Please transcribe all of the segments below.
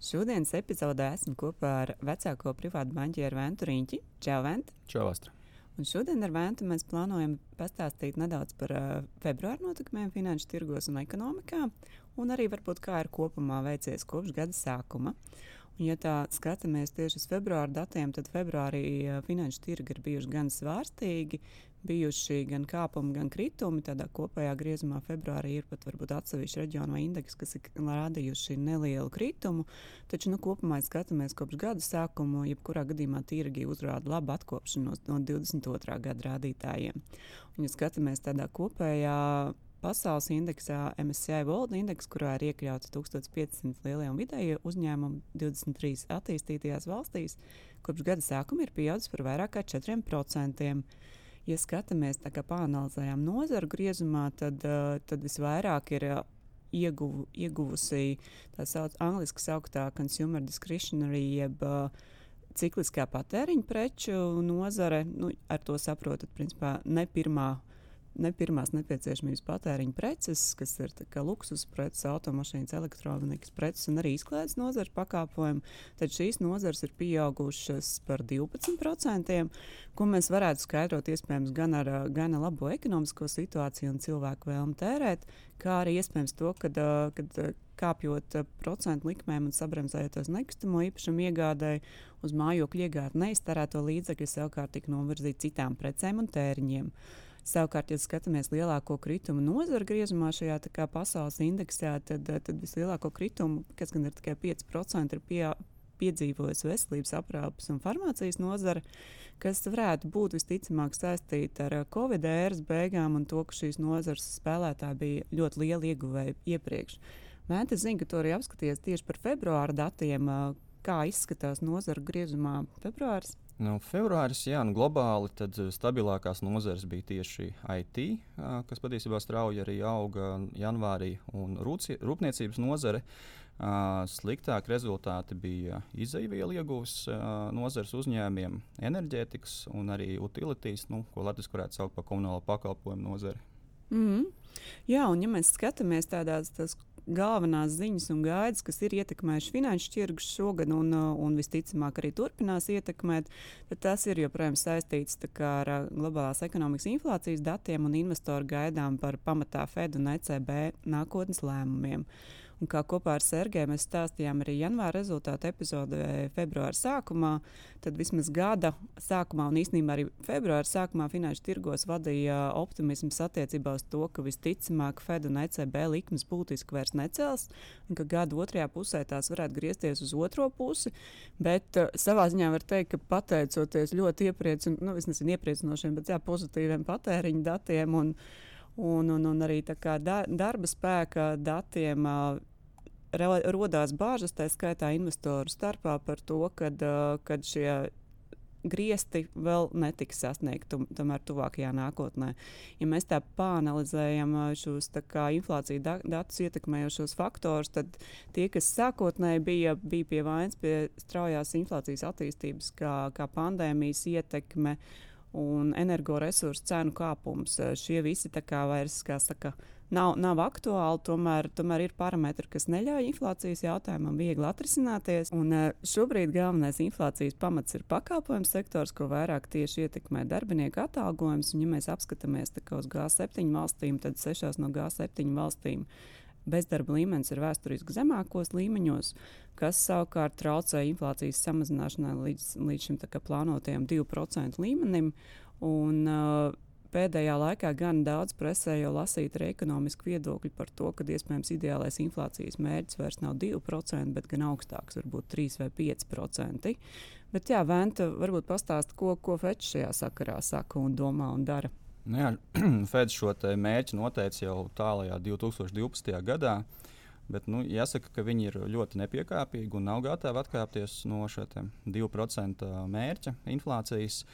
Šodienas epizodē esmu kopā ar vecāko privātu banķieru Ventu Riņķi. Čau, Vent! Čau, Astra! Un šodien ar Ventu mēs plānojam pastāstīt nedaudz par uh, februāra notikumiem finanšu tirgos un ekonomikā, un arī varbūt kā ir kopumā veicies kopš gada sākuma. Un, ja tā skatāmies tieši uz februāra datiem, tad februārī uh, finanšu tirgi ir bijuši gan svārstīgi, bijuši gan kāpumi, gan kritumi. Tādā kopējā griezumā februārī ir pat varbūt atsevišķi reģionu vai indeks, kas ir rādījuši nelielu kritumu. Taču nu, kopumā, skatāmies kopš gada sākuma, jebkurā gadījumā tirgi uzrāda labu atkopšanos no 22. gada rādītājiem. Un, ja skatāmies tādā kopējā pasaules indeksā, MSCI World indeks, kurā ir iekļauts 1500 lielie un vidējie uzņēmumi 23 attīstītajās valstīs, kopš gada sākuma ir pieaudzis par vairāk kā 4% ja skatāmies tā kā pāanalizējām nozaru griezumā, tad, tad visvairāk ir ieguvu, ieguvusi tā sauc, angliski sauktā consumer discretionary, jeb cikliskā patēriņa preču nozare. Nu, ar to saprotat, principā ne pirmā ne pirmās nepieciešamības patēriņa preces, kas ir luksus preces, automašīnas, elektronikas preces un arī izklaides nozares pakāpojumi, tad šīs nozares ir pieaugušas par 12%, ko mēs varētu skaidrot iespējams gan ar gan labo ekonomisko situāciju un cilvēku vēlmu tērēt, kā arī iespējams to, kad, kad kāpjot procentu likmēm un sabremzējoties nekustamo īpašumu iegādēji, uz mājokļu iegādi neiztērēto līdzekļu savukārt tika novirzīti citām precēm un tēriņiem. Savukārt, ja skatāmies lielāko kritumu nozaru griezumā šajā pasaules indeksā, tad, tad vislielāko kritumu, kas gan ir tikai 5%, ir pie, piedzīvojusi veselības aprūpes un farmācijas nozare, kas varētu būt visticamāk saistīta ar Covid ēras beigām un to, ka šīs nozares spēlētāji bija ļoti lieli ieguvēji iepriekš. Es zinu, ka to arī apskaties tieši par februāra datiem, kā izskatās nozaru griezumā februāris. Nu, februāris, jā, nu, globāli tad eh, stabilākās nozares bija tieši IT, kas patiesībā strauji arī auga janvārī, un rūci, rūpniecības nozare. Sliktāk rezultāti bija izaivielu ieguves nozares uzņēmumiem, enerģētikas un arī utilities, nu, ko Latvijas varētu saukt par komunālo pakalpojumu nozari. Mm -hmm. Jā, un ja mēs skatāmies tādās galvenās ziņas un gaidas, kas ir ietekmējuši finanšu tirgus šogad un, uh, un visticamāk arī turpinās ietekmēt, tad tas ir joprojām saistīts ar uh, globālās ekonomikas inflācijas datiem un investoru gaidām par pamatā Fed un ECB nākotnes lēmumiem. Un kā kopā ar Sergeju mēs stāstījām arī janvāra rezultātu epizodē februāra sākumā, tad vismaz gada sākumā un īstenībā arī februāra sākumā finanšu tirgos vadīja optimisms attiecībā uz to, ka visticamāk Fed un ECB likmes būtiski vairs necels, un ka gada otrajā pusē tās varētu griezties uz otro pusi. Bet uh, savā ziņā var teikt, ka pateicoties ļoti iepriecin, nu, iepriecinošiem, bet jā, pozitīviem patēriņa datiem un, un, un, un arī da, darba spēka datiem. Uh, Rodās bāžas, tā skaitā investoru starpā par to, kad, kad šie griezti vēl netiks sasniegti, tomēr tuvākajā nākotnē. Ja mēs tā pāanalizējam šos kā, inflācijas da datus ietekmējošos faktorus, tad tie, kas sākotnēji bija, bija pie vainas pie straujās inflācijas attīstības, kā, kā pandēmijas ietekme un energoresursu cenu kāpums. Šie visi kā vairs, kā saka, nav, nav aktuāli. Tomēr, tomēr ir parametri, kas neļauj inflācijas jautājumam viegli atrisināties. Un eh, šobrīd galvenais inflācijas pamats ir pakalpojumu sektors, ko vairāk tieši ietekmē darbinieku atalgojums. Un, ja mēs apskatāmies uz G7 valstīm, tad 6 no G7 valstīm bezdarba līmenis ir vēsturiski zemākos līmeņos, kas savukārt traucē inflācijas samazināšanai līdz, līdz šim plānotajam 2% līmenim. Un, uh, Pēdējā laikā gan daudz presē jau lasīt arī ekonomisku viedokļu par to, ka iespējams ideālais inflācijas mērķis vairs nav 2%, bet gan augstāks, varbūt 3 vai 5%. Bet jā, Venta, varbūt pastāst, ko, ko Fetch šajā sakarā saka un domā un dara. Nu jā, Fed šo mērķi noteica jau tālākajā 2012. gadā. Bet nu, jāsaka, ka viņi ir ļoti nepiekāpīgi un nav gatavi atkāpties no šā 2% mērķa inflācijas.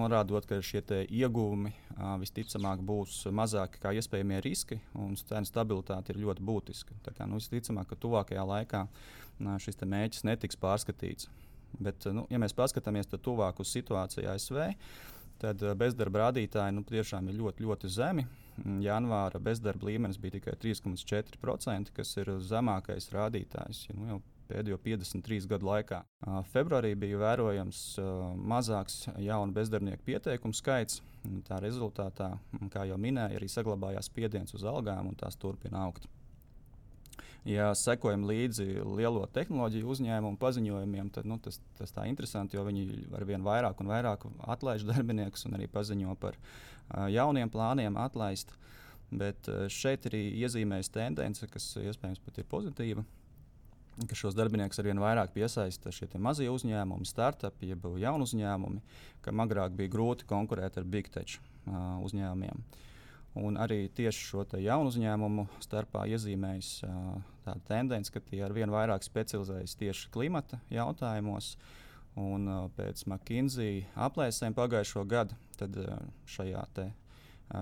norādot, ka šie ieguvumi uh, visticamāk būs mazāki kā iespējamie riski, un cenu stabilitāte ir ļoti būtiska. Tā kā, nu, visticamāk, ka tuvākajā laikā uh, šis mērķis netiks pārskatīts. Bet, nu, ja mēs paskatāmies tuvāk uz situāciju ASV, tad bezdarba rādītāji nu, tiešām ir ļoti, ļoti zemi. Janvāra bezdarba līmenis bija tikai 3,4%, kas ir zemākais rādītājs. Ja, nu, pēdējo 53 gadu laikā. Februārī bija vērojams mazāks jaunu bezdarbnieku pieteikumu skaits. Tā rezultātā, kā jau minēju, arī saglabājās spiediens uz algām un tās turpina augt. Ja sekojam līdzi lielo tehnoloģiju uzņēmumu paziņojumiem, tad nu, tas, tas tā interesanti, jo viņi ar vien vairāk un vairāk atlaiž darbiniekus un arī paziņo par uh, jauniem plāniem atlaist. Bet uh, šeit arī iezīmējas tendence, kas iespējams pat ir pozitīva ka šos darbiniekus arvien vairāk piesaista šie mazie uzņēmumi, startupi, jeb jaunu uzņēmumi, kam agrāk bija grūti konkurēt ar big tech uh, uzņēmumiem. Un arī tieši šo jaunu uzņēmumu starpā iezīmējas uh, tāda tendence, ka tie arvien vairāk specializējas tieši klimata jautājumos. Un, uh, pēc McKinsey aplēsēm pagājušo gadu uh, šajā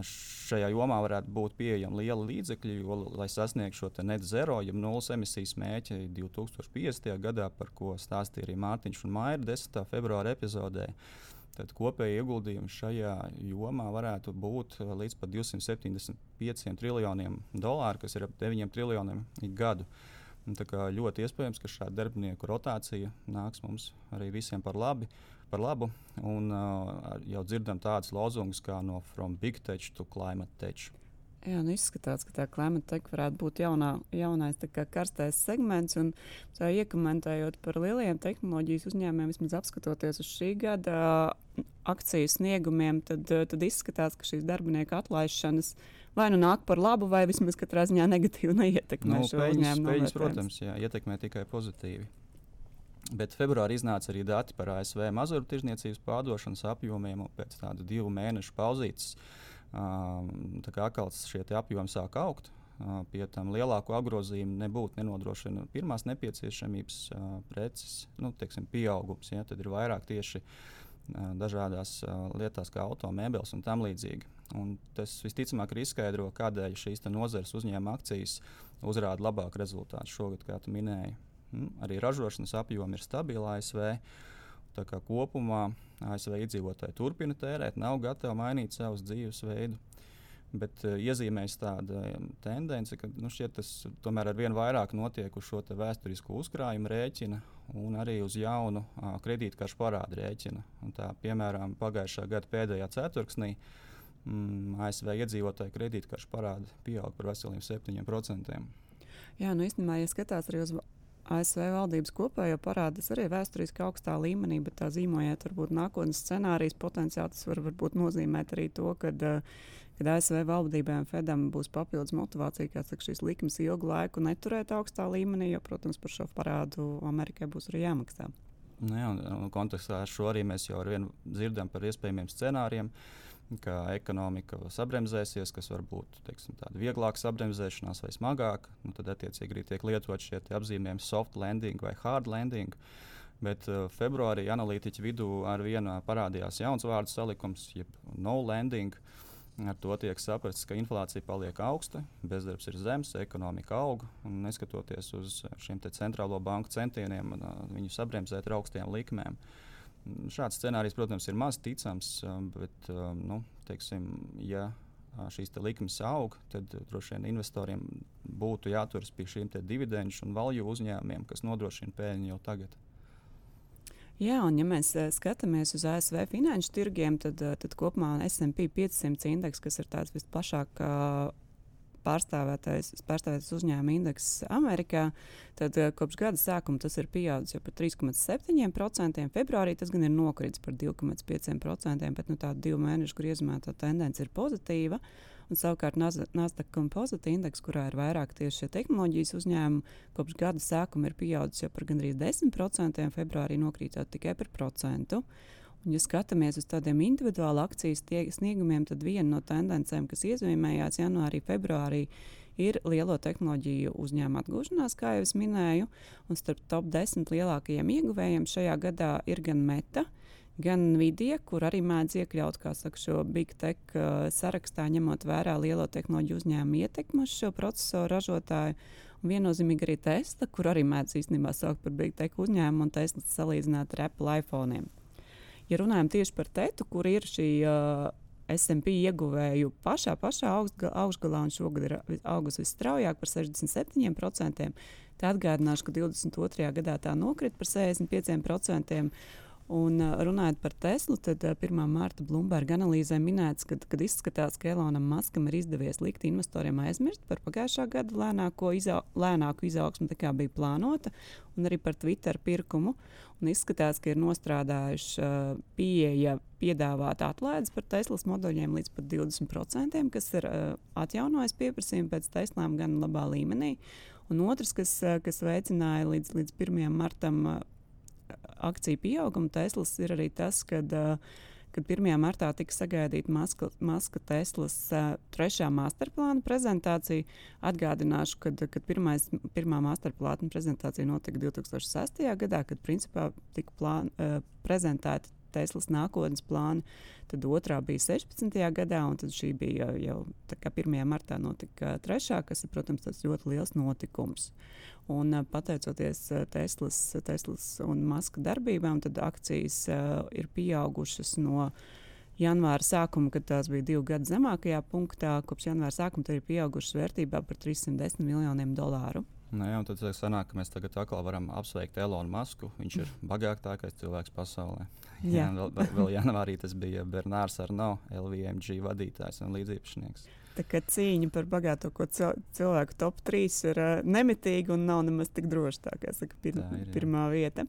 šajā jomā varētu būt pieejama liela līdzekļa, jo, lai sasniegtu šo net zero, jau nulles emisijas mērķi 2050. gadā, par ko stāstīja arī Mārtiņš un Maija 10. februāra epizodē. Tad kopēji ieguldījumi šajā jomā varētu būt līdz pat 275 triljoniem dolāru, kas ir ap 9 triljoniem gadu. Un, ļoti iespējams, ka šāda darbinieku rotācija nāks mums arī visiem par labi par labu. Un uh, jau dzirdam tādus lozungus kā no From Big Tech to Climate Tech. Jā, nu izskatās, ka tā klimata teka varētu būt jaunā, jaunais karstais segments. Un, tā iekomentējot par lieliem tehnoloģijas uzņēmumiem, vismaz apskatoties uz šī gada akciju sniegumiem, tad, tad izskatās, ka šīs darbinieku atlaišanas vai nu nāk par labu, vai vismaz katrā ziņā negatīvi neietekmē nu, šo uzņēmumu. Protams, jā, ietekmē tikai pozitīvi. Bet februārī iznāca arī dati par ASV mazuru tirzniecības pārdošanas apjomiem, un pēc tāda divu mēnešu pauzītes um, atkal šie apjomi sāk augt. Uh, pie tam lielāku apgrozījumu nebūtu nenodrošina pirmās nepieciešamības uh, preces, nu, teiksim, pieaugums. Ja, tad ir vairāk tieši uh, dažādās uh, lietās, kā automobīļs un tam līdzīgi. Un tas visticamāk ir izskaidro, kādēļ šīs nozares uzņēma akcijas uzrāda labāku rezultātu šogad, kā tu minēji. Mm, arī ražošanas apjomi ir stabili ASV. Tā kā kopumā ASV iedzīvotāji turpina tērēt, nav gatavi mainīt savus dzīvesveidu. Bet uh, iezīmēs tāda um, tendence, ka nu, tas tomēr ar vien vairāk notiek uz šo vēsturisko uzkrājumu rēķina un arī uz jaunu uh, kredītkaršu parādu rēķina. Un tā, piemēram, pagājušā gada pēdējā ceturksnī mm, ASV iedzīvotāju kredītkaršu parādi pieauga par veseliem 7%. Jā, nu īstenībā, ja skatās arī uz ASV valdības kopējo parādu arī vēsturiski augstā līmenī, bet tā zīmējot, varbūt nākotnes scenārijas potenciāli tas var varbūt nozīmēt arī to, ka kad ASV valdībai un Fedam būs papildus motivācija, kā saka, šīs likmes ilgu laiku neturēt augstā līmenī, jo, protams, par šo parādu Amerikai būs arī jāmaksā. Nu jā, kontekstā ar šo arī mēs jau ar vienu dzirdam par iespējamiem scenārijiem. Uh, ka ekonomika sabremzēsies, kas var būt teiksim, tāda vieglāka sabremzēšanās vai smagāka. Nu, tad, attiecīgi, arī tiek lietot šie apzīmējumi soft landing vai hard landing. Bet uh, februārī analītiķu vidū ar vienu parādījās jauns vārdu salikums, jeb no landing. Ar to tiek saprasts, ka inflācija paliek augsta, bezdarbs ir zems, ekonomika aug. Neskatoties uz šiem centrālo banku centieniem, uh, viņu sabremzēt ar augstiem likmēm. Uh, Šāds scenārijs, protams, ir maz ticams, um, bet, um, nu, teiksim, ja šīs te likmes aug, tad droši vien investoriem būtu jāturas pie šiem dividendžu un valju uzņēmumiem, kas nodrošina peļņu jau tagad. Jā, un ja mēs skatāmies uz ASV finanšu tirgiem, tad, tad kopumā SP 500 indeks, kas ir tāds visplašāk pārstāvētais, pārstāvētais uzņēmuma indeks Amerikā, tad uh, kopš gada sākuma tas ir pieaudzis jau par 3,7%. Februārī tas gan ir nokritis par 2,5%, bet nu, tāda divu mēnešu griezumā tā tendence ir pozitīva. Un savukārt Nasdaq Composite indeks, kurā ir vairāk tieši tehnoloģijas uzņēmumu, kopš gada sākuma ir pieaudzis jau par gandrīz 10%, februārī nokrītot tikai par procentu. Un, ja skatāmies uz tādiem individuālu akcijas sniegumiem, tad viena no tendencēm, kas iezīmējās janvārī, februārī, ir lielo tehnoloģiju uzņēmumu atgūšanās, kā jau minēju. Un starp top 10 lielākajiem ieguvējiem šajā gadā ir gan Meta, gan Nvidia, kur arī mēdz iekļaut saka, šo big tech uh, sarakstā, ņemot vērā lielo tehnoloģiju uzņēmumu ietekmi uz šo procesoru ražotāju. Un viennozīmīgi arī Tesla, kur arī mēdz īstenībā saukt par big tech uzņēmumu, un Tesla salīdzināt ar Apple iPhone. Ja runājam tieši par TETu, kur ir šī uh, SMP ieguvēju pašā, pašā augstga, augšgalā, un šogad ir augus visstraujāk par 67%, tad atgādināšu, ka 22. gadā tā nokrita par 65%. Un, runājot par Teslu, tad 1. mārta Bloomberg analīzē minēts, ka, kad izskatās, ka Elonam Maskam ir izdevies likt investoriem aizmirst par pagājušā gada lēnāko izau, lēnāku izaugsmu, nekā bija plānota, un arī par Twitter pirkumu. Un izskatās, ka ir nostrādājuši uh, pieeja piedāvāt atlaides par Teslas modeļiem līdz pat 20%, kas ir uh, atjaunojis pieprasījumu pēc Teslām gan labā līmenī. Un otrs, kas, kas veicināja līdz, līdz 1. martam akciju pieaugumu Teslas ir arī tas, ka. Uh, kad 1. martā tika sagaidīta Maska, Maska Teslas uh, trešā masterplāna prezentācija. Atgādināšu, ka kad pirmais, pirmā masterplāna prezentācija notika 2006. gadā, kad principā tika plān, uh, prezentēta Teslas nākotnes plāni. Tad otrā bija 16. gadā, un šī bija jau 1. martā notika trešā, kas ir, protams, tas ļoti liels notikums. Un, pateicoties Teslas, Teslas un Maska darbībām, tad akcijas uh, ir pieaugušas no janvāra sākuma, kad tās bija divu gadu zemākajā punktā. Kopš janvāra sākuma ir pieaugušas vērtībā par 310 miljoniem dolāru. Nu, jā, tad sanāk, ka mēs tagad atkal varam apsveikt Elonu Masku. Viņš ir bagātākais cilvēks pasaulē. Jā, jā vēl, vēl janvārī tas bija Bernārs Arno, LVMG vadītājs un līdziepašnieks. Tā kā cīņa par bagātāko cilvēku top 3 ir uh, nemitīga un nav nemaz tik droša. Tā saka, pir, tā ir, jā. pirmā vieta.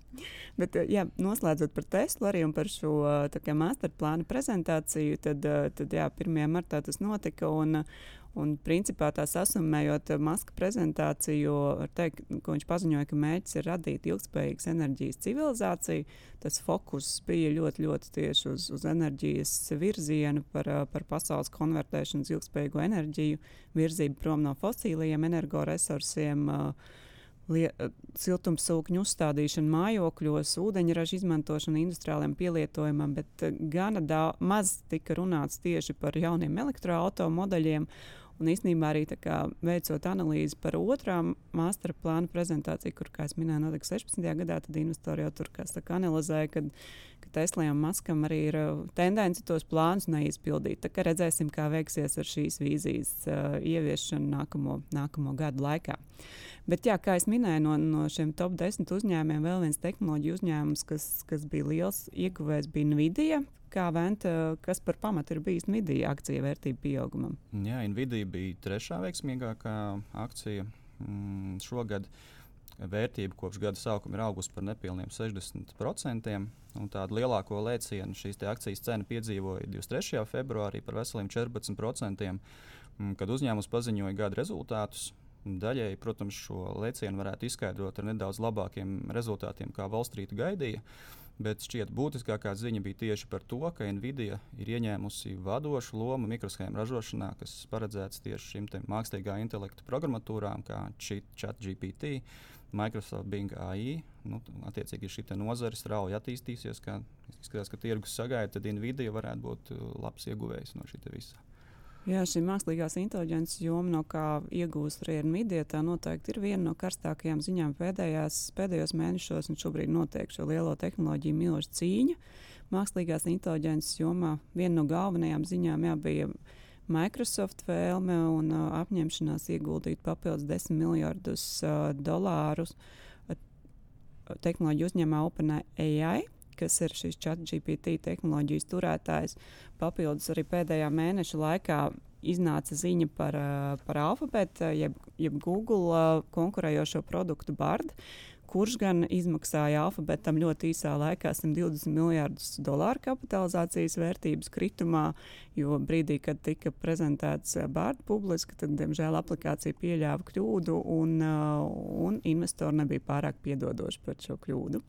Bet, uh, jā, noslēdzot par Teslu arī un par šo masterplānu prezentāciju, tad, uh, tad jā, 1. martā tas notika. Un, Un, principā, tā sasumējot Maska prezentāciju, teikt, ka viņš paziņoja, ka mērķis ir radīt ilgspējīgas enerģijas civilizāciju. Tas fokus bija ļoti, ļoti tieši uz, uz enerģijas virzienu, par, par pasaules konvertēšanu uz ilgspējīgu enerģiju, virzību prom no fosīliem energoresursiem. Siltumsūkņu uzstādīšana mājokļos, ūdeņraža izmantošana industriāliem pielietojumam, bet gana daudz tika runāts tieši par jauniem elektroautomodeļiem. Un īstenībā arī kā, veicot analīzi par otrā master plāna prezentāciju, kur, kā jau minēju, notika 16. gadā, tad investori jau tur saka, analizēja, ka, ka Teslai un Maskam arī ir uh, tendence tos plānus neizpildīt. Tā kā redzēsim, kā veiksies ar šīs vīzijas uh, ieviešanu nākamo, nākamo gadu laikā. Bet, jā, kā jau minēju, no, no šiem top 10 uzņēmumiem vēl viens tehnoloģiju uzņēmums, kas, kas bija liels ieguvējs, bija Nvidia, kā Venta, kas par pamatu ir bijis Nvidia akciju vērtību pieaugumam? Jā, Nvidia bija trešā veiksmīgākā akcija mm, šogad. Vērtība kopš gada sākuma ir augusi par nepilniem 60%. Tādu lielāko lēcienu šīs akcijas cena piedzīvoja 23. februārī par veseliem 14%, mm, kad uzņēmums paziņoja gada rezultātus. Daļēji, protams, šo lēcienu varētu izskaidrot ar nedaudz labākiem rezultātiem, kā Wallstreet gaidīja. Uh, Bet šķiet, būtiskākā ziņa bija tieši par to, ka Nvidia ir ieņēmusi vadošu lomu mikroshēmu ražošanā, kas paredzēts tieši šīm mākslīgā intelekta programmatūrām, kā ChatGPT, Microsoft Bing AI. Nu, attiecīgi, šī nozare strauji attīstīsies. Izskatās, ka tirgus sagaida, tad Nvidia varētu būt uh, labs ieguvējs no šī visa. Jā, šī mākslīgās inteliģences joma, no kā iegūst arī Nvidia, tā noteikti ir viena no karstākajām ziņām pēdējās, pēdējos mēnešos, un šobrīd notiek šo lielo tehnoloģiju milzu cīņa. Mākslīgās inteliģences jomā viena no galvenajām ziņām jā, bija Microsoft vēlme un uh, apņemšanās ieguldīt papildus 10 miljardus uh, dolārus uh, tehnoloģiju uzņēmumā OpenAI kas ir šis ChatGPT tehnoloģijas turētājs. Papildus arī pēdējā mēneša laikā iznāca ziņa par, par alfabētu, jeb, jeb Google konkurējošo produktu Bard, kurš gan izmaksāja alfabetam ļoti īsā laikā 120 miljardus dolāru kapitalizācijas vērtības kritumā, jo brīdī, kad tika prezentēts Bard publiski, tad, diemžēl, aplikācija pieļāva kļūdu un, un investori nebija pārāk piedodoši par šo kļūdu.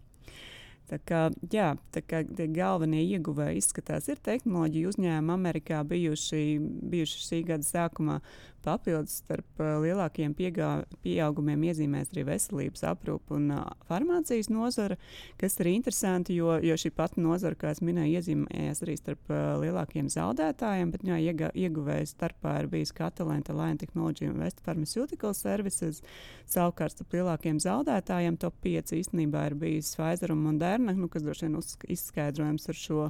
Tā kā, jā, tā kā tie galvenie ieguvēji izskatās, ir tehnoloģija uzņēmumi Amerikā bijuši, bijuši šī gada sākumā. Papildus starp uh, lielākajiem piegā, pieaugumiem iezīmēs arī veselības aprūpe un uh, farmācijas nozara, kas ir interesanti, jo, jo šī pati nozara, kā jau minēju, iezīmējas arī starp uh, lielākajiem zaudētājiem, bet jā, iega, ieguvējs starpā ir bijis Catalent, Line Technology un West Pharmaceutical Services. Savukārt starp lielākajiem zaudētājiem top 5 īstenībā ir bijis Pfizer un Moderna, nu, kas droši vien izskaidrojams ar šo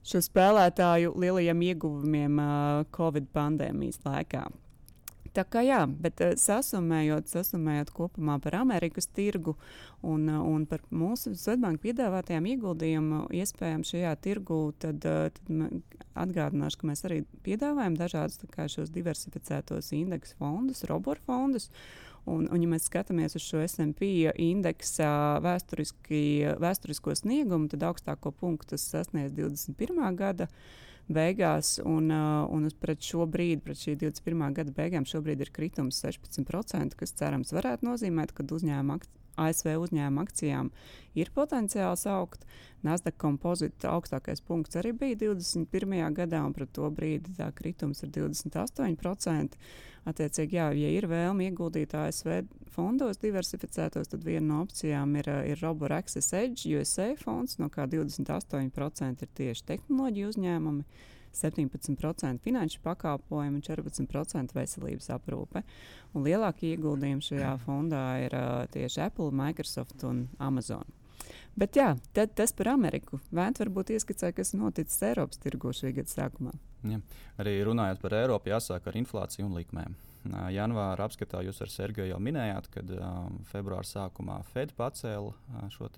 šo spēlētāju lielajiem ieguvumiem uh, Covid pandēmijas laikā. Tā kā jā, bet sasumējot, sasumējot kopumā par Amerikas tirgu un, un par mūsu Svetbanka piedāvātajām ieguldījumu iespējām šajā tirgu, tad, tad atgādināšu, ka mēs arī piedāvājam dažādus šos diversificētos indeksu fondus, robotu fondus. Un, un, ja mēs skatāmies uz šo SMP indeksa vēsturisko sniegumu, tad augstāko punktu tas sasniedz 21. gada beigās, un, un pret šo brīdi, pret šī 21. gada beigām, šobrīd ir kritums 16%, kas cerams varētu nozīmēt, ka uzņēmuma ASV uzņēmuma akcijām ir potenciāls augt. Nasdaq kompozīta augstākais punkts arī bija 21. gadā, un pret to brīdi tā kritums ir 28%. Attiecīgi, jā, ja ir vēlme ieguldīt ASV fondos diversificētos, tad viena no opcijām ir, ir Robot Access Edge USA fonds, no kā 28% ir tieši tehnoloģiju uzņēmumi. 17% finanšu pakalpojumu un 14% veselības aprūpe. Un lielākie ieguldījumi šajā fondā ir uh, tieši Apple, Microsoft un Amazon. Bet jā, tad, tas par Ameriku. Vēnt varbūt ieskicē, kas noticis Eiropas tirgu šī gada sākumā. Ja. Arī runājot par Eiropu, jāsāk ar inflāciju un likmēm. Janvāra apskatā jūs ar Sergeju jau minējāt, kad um, februāra sākumā Fed pacēla uh, šo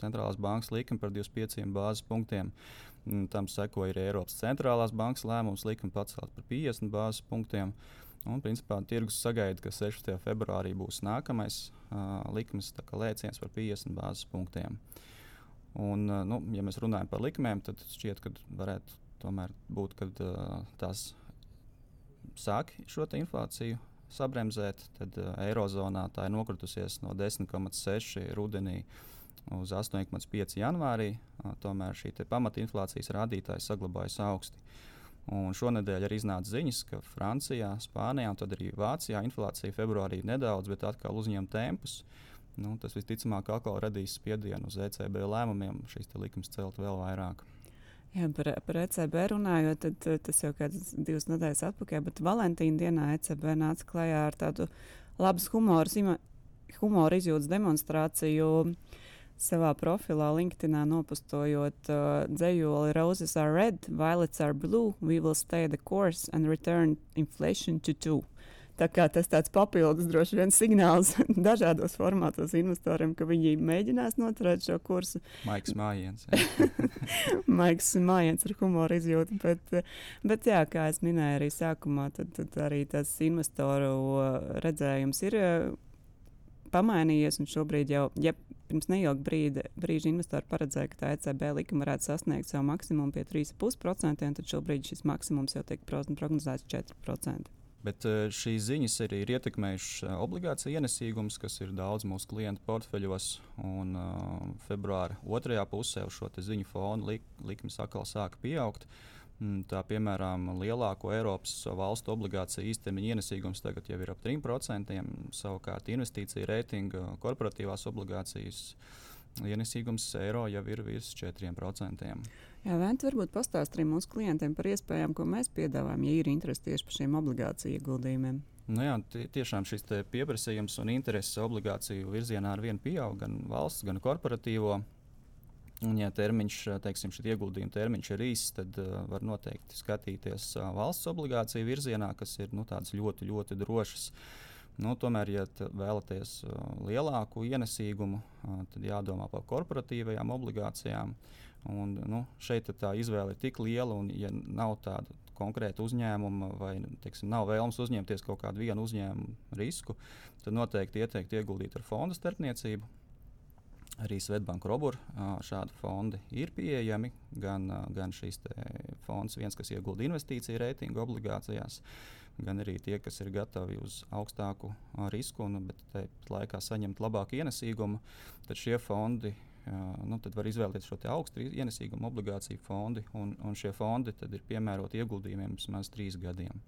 centrālās bankas likmi par 25 bāzes punktiem. Tam sekoja arī Eiropas centrālās bankas lēmums likmi pacelt par 50 bāzes punktiem. Un, principā, tirgus sagaida, ka 16. februārī būs nākamais uh, likmes lēciens par 50 bāzes punktiem. Un, uh, nu, ja mēs runājam par likmēm, tad šķiet, ka varētu tomēr būt, ka uh, tās sāk šo inflāciju sabremzēt, tad uh, Eirozonā tā ir nokritusies no 10,6 rudenī uz 8,5 janvārī. Uh, tomēr šī pamatinflācijas rādītājs saglabājas augsti. Un šonadēļ arī iznāca ziņas, ka Francijā, Spānijā un arī Vācijā inflācija februārī nedaudz, bet atkal uzņem tempus. Nu, tas visticamāk atkal radīs spiedienu uz ECB lēmumiem šīs likmes celt vēl vairāk. Jā, par, par ECB runājot, tad tas jau kādas divas nedēļas atpakaļ, bet Valentīna dienā ECB nāca klajā ar tādu labas humora, humora izjūtas demonstrāciju. Savā profilā LinkedIn nopostojot uh, dzējoli Roses are red, violets are blue, we will stay the course and return inflation to two. Tā kā tas tāds papildus droši vien signāls dažādos formātos investoriem, ka viņi mēģinās noturēt šo kursu. Maiks mājiens. Maiks mājiens ar humoru izjūtu, bet, bet jā, kā es minēju arī sākumā, tad, tad arī tas investoru redzējums ir pamainījies un šobrīd jau, ja pirms neilga brīda, brīža investori paredzēja, ka tā ECB likuma varētu sasniegt savu maksimumu pie 3,5%, tad šobrīd šis maksimums jau tiek prognozēts 4%. Bet eh, šīs ziņas arī ir ietekmējušas eh, obligāciju ienesīgumus, kas ir daudz mūsu klientu portfeļos. Un, uh, februāra otrajā pusē uz šo ziņu fonu lik, likmes atkal sāka pieaugt. Mm, tā piemēram, lielāko Eiropas valstu obligāciju īstermiņa ienesīgums tagad jau ir ap 3%. Savukārt investīcija reitinga korporatīvās obligācijas ienesīgums eiro jau ir virs 4%. Jā, Vēnt, varbūt pastāst arī mūsu klientiem par iespējām, ko mēs piedāvājam, ja ir interesi tieši par šiem obligāciju ieguldījumiem. Nu jā, tiešām šis pieprasījums un interese obligāciju virzienā ar vienu pieaug gan valsts, gan korporatīvo. Un, ja termiņš, teiksim, šī ieguldījuma termiņš ir īss, tad uh, var noteikti skatīties uh, valsts obligāciju virzienā, kas ir nu, ļoti, ļoti drošas. Nu, tomēr, ja vēlaties uh, lielāku ienesīgumu, uh, tad jādomā par korporatīvajām obligācijām. Un, nu, šeit tā izvēle ir tik liela, un, ja nav tāda konkrēta uzņēmuma, vai teiksim, nav vēlams uzņemties kaut kādu vienu uzņēmumu risku, tad noteikti ieteikt ieguldīt ar fondu starpniecību. Arī Svetbanka Robūra šādi fondi ir pieejami. Gan, gan šīs fonds, viens, kas iegulda investīciju reitingu obligācijās, gan arī tie, kas ir gatavi uz augstāku risku, un, bet tāpat laikā saņemt labāku ienesīgumu. Tad šie fondi nu, tad var izvēlēties šo augstu ienesīgumu obligāciju fondi, un, un šie fondi ir piemēroti ieguldījumiem vismaz trīs gadiem.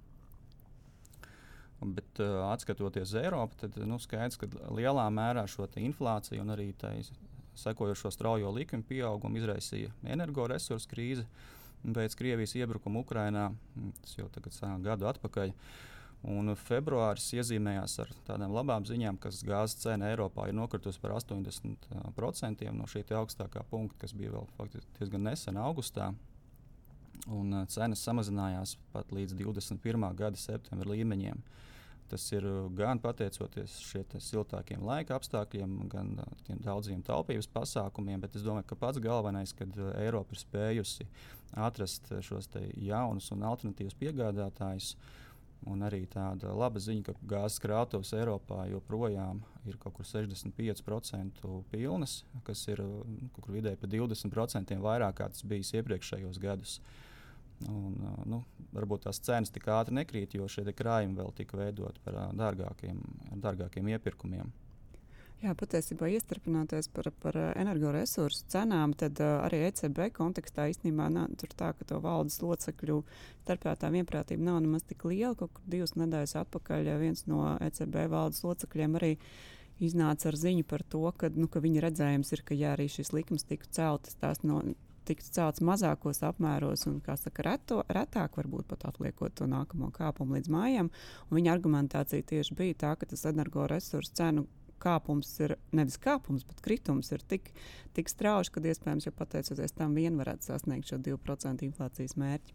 Bet, uh, atskatoties uz Eiropu, tad nu, skaidrs, ka lielā mērā šo inflāciju un arī sekojošo straujo likumu pieaugumu izraisīja energoresursu krīze pēc Krievijas iebrukuma Ukrajinā. Tas jau tagad sāk gadu atpakaļ. Un februāris iezīmējās ar tādām labām ziņām, ka gāzes cena Eiropā ir nokritusi par 80% no šī augstākā punkta, kas bija vēl faktiski diezgan nesen augustā. Un cenas samazinājās pat līdz 21. gada septembra līmeņiem. Uh, Tas ir uh, gan pateicoties šiem siltākiem laika apstākļiem, gan uh, tiem daudziem taupības pasākumiem, bet es domāju, ka pats galvenais, kad uh, Eiropa ir spējusi atrast šos jaunus un alternatīvus piegādātājus. Un arī tāda laba ziņa, ka gāzes krātuves Eiropā joprojām ir kaut kur 65% pilnas, kas ir vidēji par 20% vairāk kā tas bijis iepriekšējos gados. Uh, Un, nu, varbūt tās cenas tik ātri nekrīt, jo šie krājumi vēl tika veidoti par dārgākiem, dārgākiem iepirkumiem. Jā, patiesībā iestrādājoties par, par energoresursu cenām, tad uh, arī ECB kontekstā īstenībā nā, tur tā, ka to valdes locekļu starpā tā vienprātība nav nemaz tik liela. Kaut kur divas nedēļas atpakaļ viens no ECB valdes locekļiem arī iznāca ar ziņu par to, ka, nu, ka viņa redzējums ir, ka ja arī šis likums tiktu celtas, tās no, tiktu celts mazākos apmēros un, kā saka, reto, retāk, varbūt pat atliekot to nākamo kāpumu līdz mājām. Viņa argumentācija tieši bija tā, ka tas energoresursu cenu kāpums ir nevis kāpums, bet kritums ir tik, tik strauji, ka iespējams, ja pateicoties tam vien varētu sasniegt šo 2% inflācijas mērķi.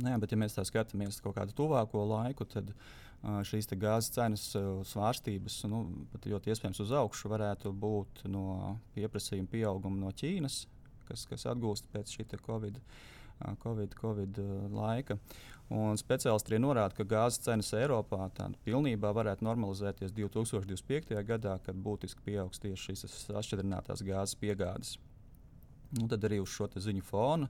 Nē, bet, ja mēs tā skatāmies uz kaut kādu tuvāko laiku, tad uh, šīs gāzes cenas uh, svārstības nu, pat ļoti iespējams uz augšu varētu būt no pieprasījuma pieauguma no Ķīnas, kas, kas atgūst pēc šī Covid, COVID, COVID laika. Un speciālisti arī norāda, ka gāzes cenas Eiropā pilnībā varētu normalizēties 2025. gadā, kad būtiski pieaugs tieši šīs atšķirinātās gāzes piegādes. Nu, tad arī uz šo ziņu fona,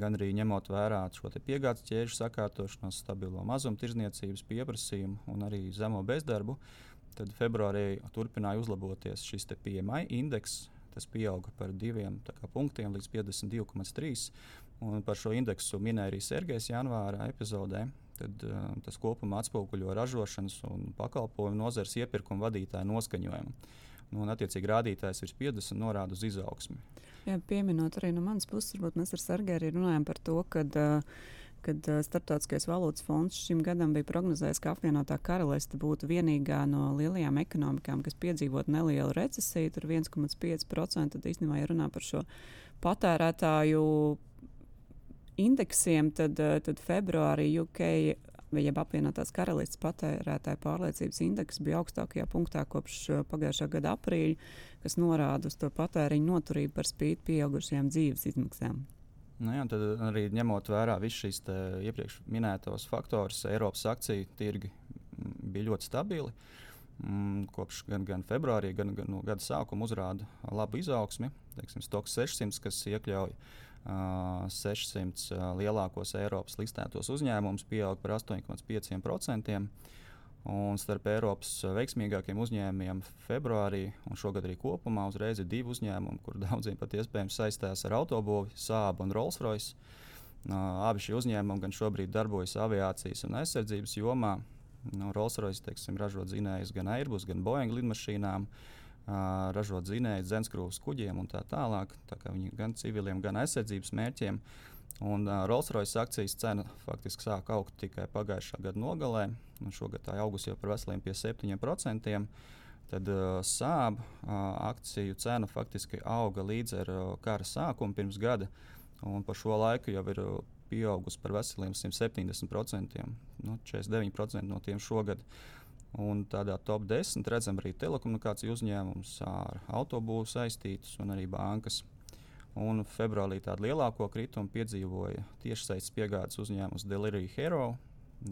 gan arī ņemot vērā šo piegādes ķēžu sakārtošanos, stabilo mazumtirdzniecības pieprasījumu un arī zemo bezdarbu, tad februārī turpināja uzlaboties šis PMI indeks, Tas pieauga par diviem punktiem līdz 52,3. Par šo indeksu minēja arī Sergejs janvāra epizodē. Tad, uh, tas kopumā atspoguļo ražošanas un pakalpojumu nozares iepirkuma vadītāju noskaņojumu. Nu, un, attiecīgi, rādītājs virs 50 norāda uz izaugsmi. Jā, pieminot arī no manas puses, varbūt mēs ar Sergeju arī runājam par to, ka uh, kad uh, Startautiskais valūtas fonds šim gadam bija prognozējis, ka apvienotā karaliste būtu vienīgā no lielajām ekonomikām, kas piedzīvot nelielu recesiju, tur 1,5%. Tad īstenībā, ja runā par šo patērētāju indeksiem, tad, uh, tad februārī UK vai jeb apvienotās karalistes patērētāju pārliecības indeks bija augstākajā punktā kopš pagājušā gada aprīļa, kas norāda uz to patēriņu noturību par spīti pieaugušajām dzīves izmaksām. Nu, jā, tad arī ņemot vērā visus šīs iepriekš minētos faktorus, Eiropas akciju tirgi mm, bija ļoti stabili. Mm, kopš gan, gan februārī, gan, gan no gada sākuma uzrāda labu izaugsmi. Teiksim, Stoks 600, kas iekļauj uh, 600 uh, lielākos Eiropas listētos uzņēmumus, pieaug par 8,5%. Un starp Eiropas veiksmīgākiem uzņēmumiem februārī un šogad arī kopumā uzreiz ir divi uzņēmumi, kur daudziem pat iespējams saistās ar autobūvi, Sābu un Rolls-Royce. Uh, abi šie uzņēmumi gan šobrīd darbojas aviācijas un aizsardzības jomā. Nu, Rolls-Royce ražo dzinējus gan Airbus, gan Boeing lidmašīnām, uh, ražo dzinējus dzenskrūvas kuģiem un tā tālāk. Tā viņi gan civiliem, gan aizsardzības mērķiem. Un uh, Rolls-Royce akcijas cena faktiski sāk augt tikai pagājušā gada nogalē. Šogad tā augusi jau par veseliem pie 7%. Tad uh, sāba uh, akciju cena faktiski auga līdz ar uh, kara sākumu pirms gada. Un par šo laiku jau ir uh, pieaugusi par veseliem 170%. Nu, 49% no tiem šogad. Un tādā top 10 redzam arī telekomunikāciju uzņēmumus ar autobūvu saistītus un arī bankas. Un februārī tādu lielāko kritumu piedzīvoja tiešsaistes piegādes uzņēmums Delivery Hero.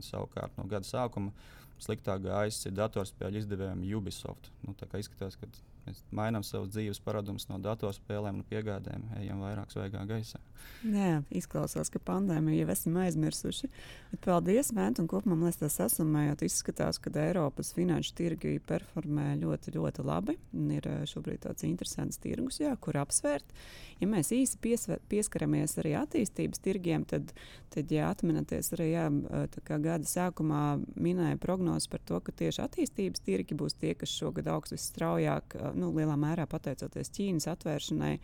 Savukārt no gada sākuma sliktāk gājis ir datorspēļu izdevējiem Ubisoft. Nu, izskatās, ka Mēs mainām savus dzīves paradumus no datorspēlēm un piegādēm, ejam vairāk svaigā gaisā. Jā, izklausās, ka pandēmiju jau esam aizmirsuši. Bet paldies, Vēnt, un kopumā mēs tā sasumējot, izskatās, ka Eiropas finanšu tirgi performē ļoti, ļoti labi. Ir šobrīd tāds interesants tirgus, jā, kur apsvērt. Ja mēs īsi pieskaramies arī attīstības tirgiem, tad, tad ja atminaties arī jā, gada sākumā minēja prognozes par to, ka tieši attīstības tirgi būs tie, kas šogad augs visstraujāk, nu, lielā mērā pateicoties Ķīnas atvēršanai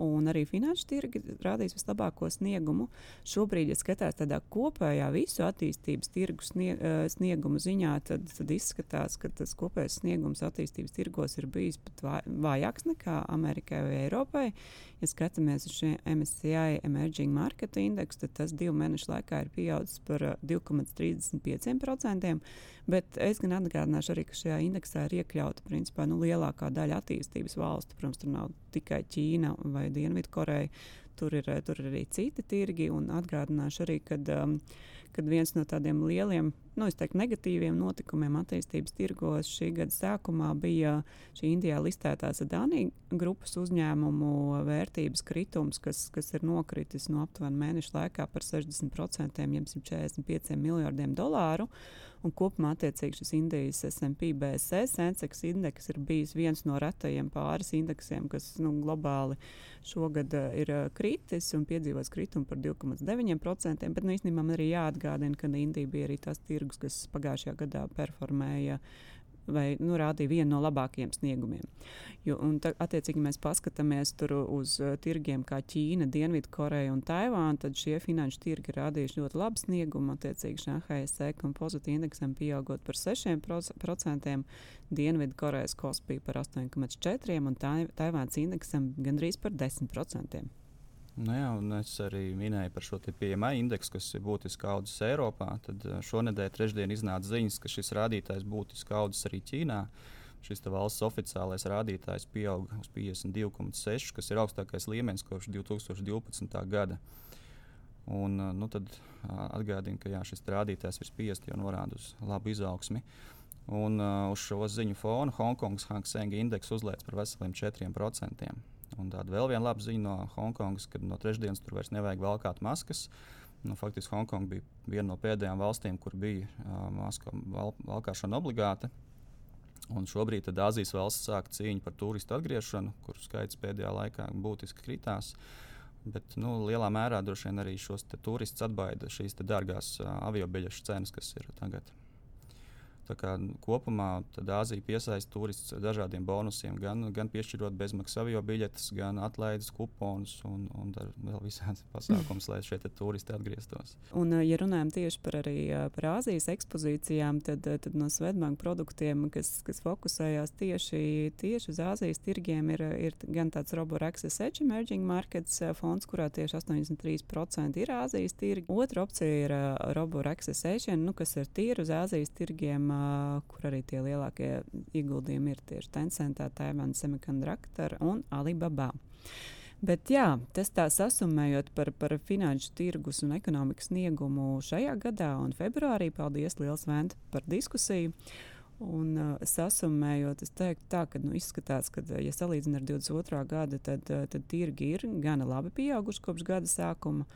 un arī finanšu tirgi rādīs vislabāko sniegumu. Šobrīd, ja skatās tādā kopējā visu attīstības tirgu sniegumu ziņā, tad, tad izskatās, ka tas kopējais sniegums attīstības tirgos ir bijis pat vājāks nekā Amerikai vai Eiropai. Ja skatāmies uz MSCI Emerging Market Index, tad tas divu mēnešu laikā ir pieaudzis par 2,35%. Bet es gan atgādināšu arī, ka šajā indeksā ir iekļauta principā, nu, lielākā daļa attīstības valstu. Protams, tur nav tikai Ķīna vai Dienvidkoreja. Tur ir, tur ir arī citi tirgi. Atgādināšu arī, ka um, kad viens no tādiem lieliem, nu, teiktu, negatīviem notikumiem attīstības tirgos šī gada sākumā bija šī Indijā listētās Dānijas grupas uzņēmumu vērtības kritums, kas, kas ir nokritis no aptuveni mēneša laikā par 60%, jeb 145 miljardiem dolāru. Un kopumā attiecīgi šis Indijas SP BSS Sensex indeks ir bijis viens no retajiem pāris indeksiem, kas nu, globāli šogad uh, ir uh, kritis un piedzīvos kritumu par 2,9%. Bet nu, īstenībā man arī jāatgādina, ka Indija bija arī tas tirgus, kas pagājušajā gadā performēja vai nu, rādīja vienu no labākajiem sniegumiem. Jo, un, tā, attiecīgi, mēs paskatāmies uz uh, tirgiem kā Ķīna, Dienvidkoreja un Taivāna, tad šie finanšu tirgi rādījuši ļoti labu sniegumu. Attiecīgi, Šanhajas sekuma pozīcija indeksam pieaugot par 6%, Dienvidkorejas kospija par 8,4% un Taivānas indeksam gandrīz par 10%. Nu jā, es arī minēju par šo PMI indeksu, kas ir būtiski audzis Eiropā. Tad eh, šonadēļ, trešdien, iznāca ziņas, ka šis rādītājs būtiski audzis arī Ķīnā. Šis valsts oficiālais rādītājs pieauga uz 52,6, kas ir augstākais līmenis kopš 2012. gada. Un, eh, nu, tad atgādina, ka jā, šis rādītājs virs 50 jau norāda uz labu izaugsmi. Un, uh, uz šo ziņu fona Hongkongas Hang Seng indeks uzlēca par veseliem 4%. Un tāda vēl viena laba ziņa no Hongkongas, kad no trešdienas tur vairs nevajag valkāt maskas. Nu, faktiski Hongkonga bija viena no pēdējām valstīm, kur bija uh, masku val, valkāšana obligāta. Un šobrīd Azijas valsts sāk cīņu par turistu atgriešanu, kur skaits pēdējā laikā būtiski kritās. Bet nu, lielā mērā droši vien arī šos turistus atbaida šīs dārgās uh, avio biļešu cenas, kas ir tagad. Kopumā Āzija piesaista turistus ar dažādiem bonusiem, gan, gan piešķirot bezmaksas avio biļetes, gan atlaides kuponus un, un vēl visādas pasākumus, lai šie turisti atgrieztos. Un, ja runājam tieši par, arī, par Āzijas ekspozīcijām, tad, tad no Svetbanka produktiem, kas, kas fokusējās tieši, tieši uz Āzijas tirgiem, ir, ir gan tāds Robot Access Edge Emerging Markets fonds, kurā tieši 83% ir Āzijas tirgi. Otra opcija ir Access Asian, nu, kas ir tīri uz Āzijas tirgiem kur arī tie lielākie ieguldījumi ir tieši Tencentā, Taiwan Semiconductor un Alibaba. Bet jā, tas tā sasumējot par, par finanšu tirgus un ekonomikas sniegumu šajā gadā un februārī. Paldies, Liels Vent, par diskusiju. Un, uh, sasumējot, es teiktu, tā, ka nu, izskatās, ka, ja salīdzinām ar 22. gadu, tad, tad tirgi ir gana labi pieauguši kopš gada sākuma.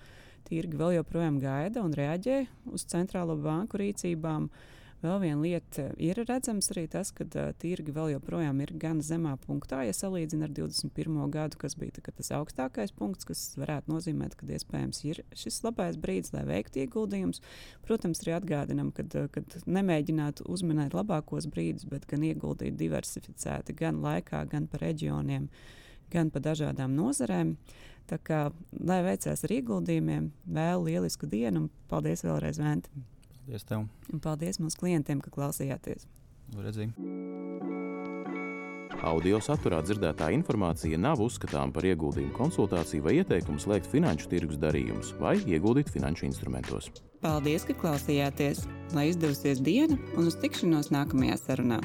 Tirgi vēl joprojām gaida un reaģē uz centrālo banku rīcībām. Uh, Vēl viena lieta ir redzams arī tas, ka uh, tirgi vēl joprojām ir gan zemā punktā, ja salīdzina ar 21. gadu, kas bija tā, tas augstākais punkts, kas varētu nozīmēt, ka iespējams ir šis labais brīdis, lai veiktu ieguldījumus. Protams, arī atgādinām, ka nemēģinātu uzminēt labākos brīdus, bet gan ieguldīt diversificēti gan laikā, gan pa reģioniem, gan pa dažādām nozarēm. Tā kā, lai veicās ar ieguldījumiem, vēl lielisku dienu un paldies vēlreiz Ventam! Paldies tev. Un paldies mūsu klientiem, ka klausījāties. Redzīm. Audio saturā dzirdētā informācija nav uzskatāms par ieguldījumu konsultāciju vai ieteikumu slēgt finanšu tirgus darījumus vai ieguldīt finanšu instrumentos. Paldies, ka klausījāties! Lai izdevusies diena un uz tikšanos nākamajā sarunā!